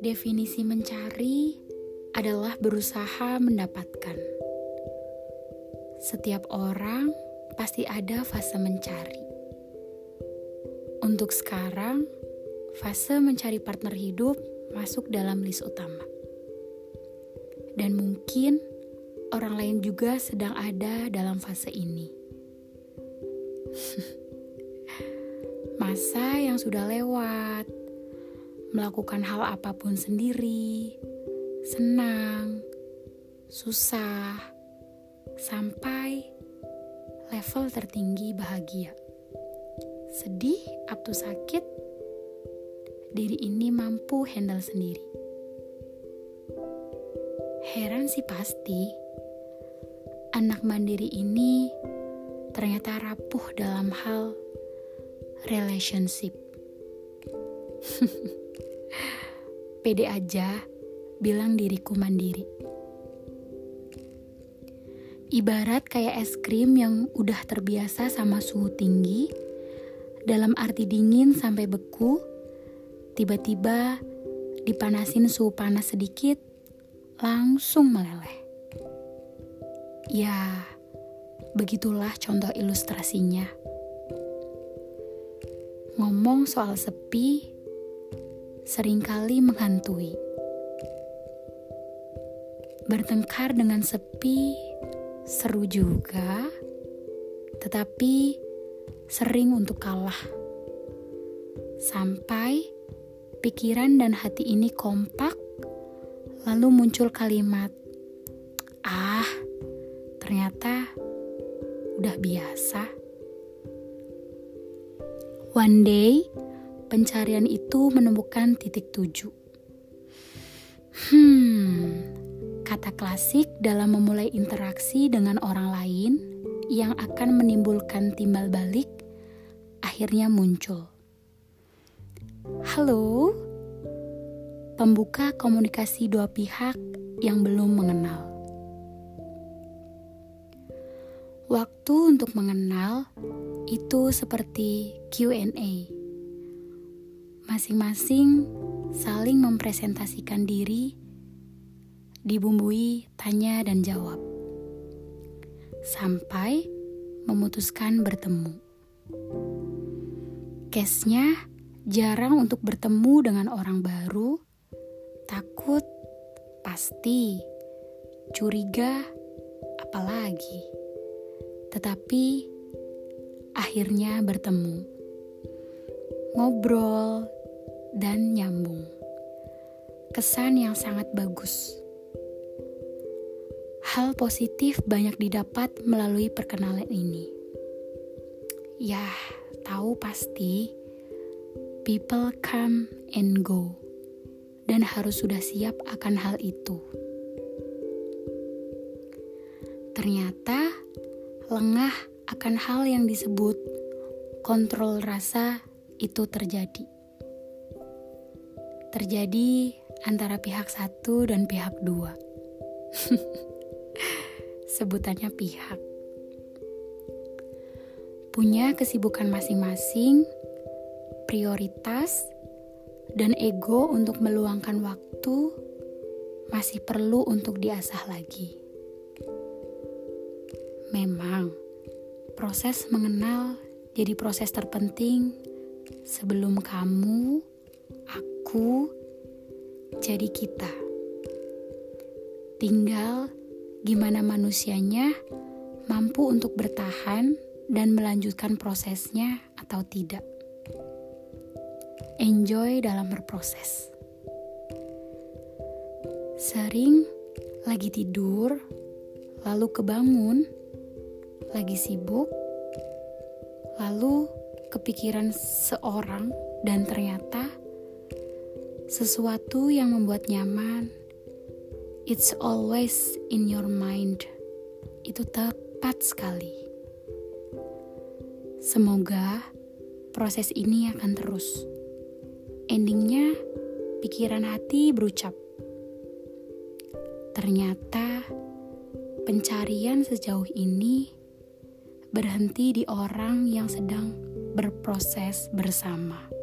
Definisi mencari adalah berusaha mendapatkan. Setiap orang pasti ada fase mencari. Untuk sekarang, fase mencari partner hidup masuk dalam list utama. Dan mungkin orang lain juga sedang ada dalam fase ini. Masa yang sudah lewat, melakukan hal apa pun sendiri, senang, susah, sampai level tertinggi bahagia. Sedih atau sakit, diri ini mampu handle sendiri. Heran sih pasti, anak mandiri ini ternyata rapuh dalam hal relationship. Pede aja bilang diriku mandiri. Ibarat kayak es krim yang udah terbiasa sama suhu tinggi, dalam arti dingin sampai beku, tiba-tiba dipanasin suhu panas sedikit, langsung meleleh. Ya, begitulah contoh ilustrasinya. Ngomong soal sepi sering kali menghantui. Bertengkar dengan sepi seru juga, tetapi sering untuk kalah. Sampai pikiran dan hati ini kompak, lalu muncul kalimat, "Ah, ternyata udah biasa." One day, pencarian itu menemukan titik tujuh. Hmm, kata klasik dalam memulai interaksi dengan orang lain yang akan menimbulkan timbal balik akhirnya muncul. Halo, pembuka komunikasi dua pihak yang belum mengenal. Waktu untuk mengenal itu seperti Q&A. Masing-masing saling mempresentasikan diri, dibumbui tanya dan jawab, sampai memutuskan bertemu. Case-nya jarang untuk bertemu dengan orang baru, takut, pasti, curiga, apalagi. Tetapi akhirnya bertemu, ngobrol, dan nyambung. Kesan yang sangat bagus. Hal positif banyak didapat melalui perkenalan ini. Ya, tahu pasti people come and go, dan harus sudah siap akan hal itu. Ternyata lengah akan hal yang disebut kontrol rasa itu terjadi. Terjadi antara pihak satu dan pihak dua. Sebutannya pihak. Punya kesibukan masing-masing prioritas, dan ego untuk meluangkan waktu masih perlu untuk diasah lagi. Memang, proses mengenal jadi proses terpenting sebelum kamu, aku, jadi kita. Tinggal gimana manusianya mampu untuk bertahan dan melanjutkan prosesnya atau tidak enjoy dalam berproses. Sering lagi tidur, lalu kebangun, lagi sibuk, lalu kepikiran seorang dan ternyata sesuatu yang membuat nyaman. It's always in your mind. Itu tepat sekali. Semoga proses ini akan terus. Endingnya, pikiran hati berucap, "Ternyata pencarian sejauh ini berhenti di orang yang sedang berproses bersama.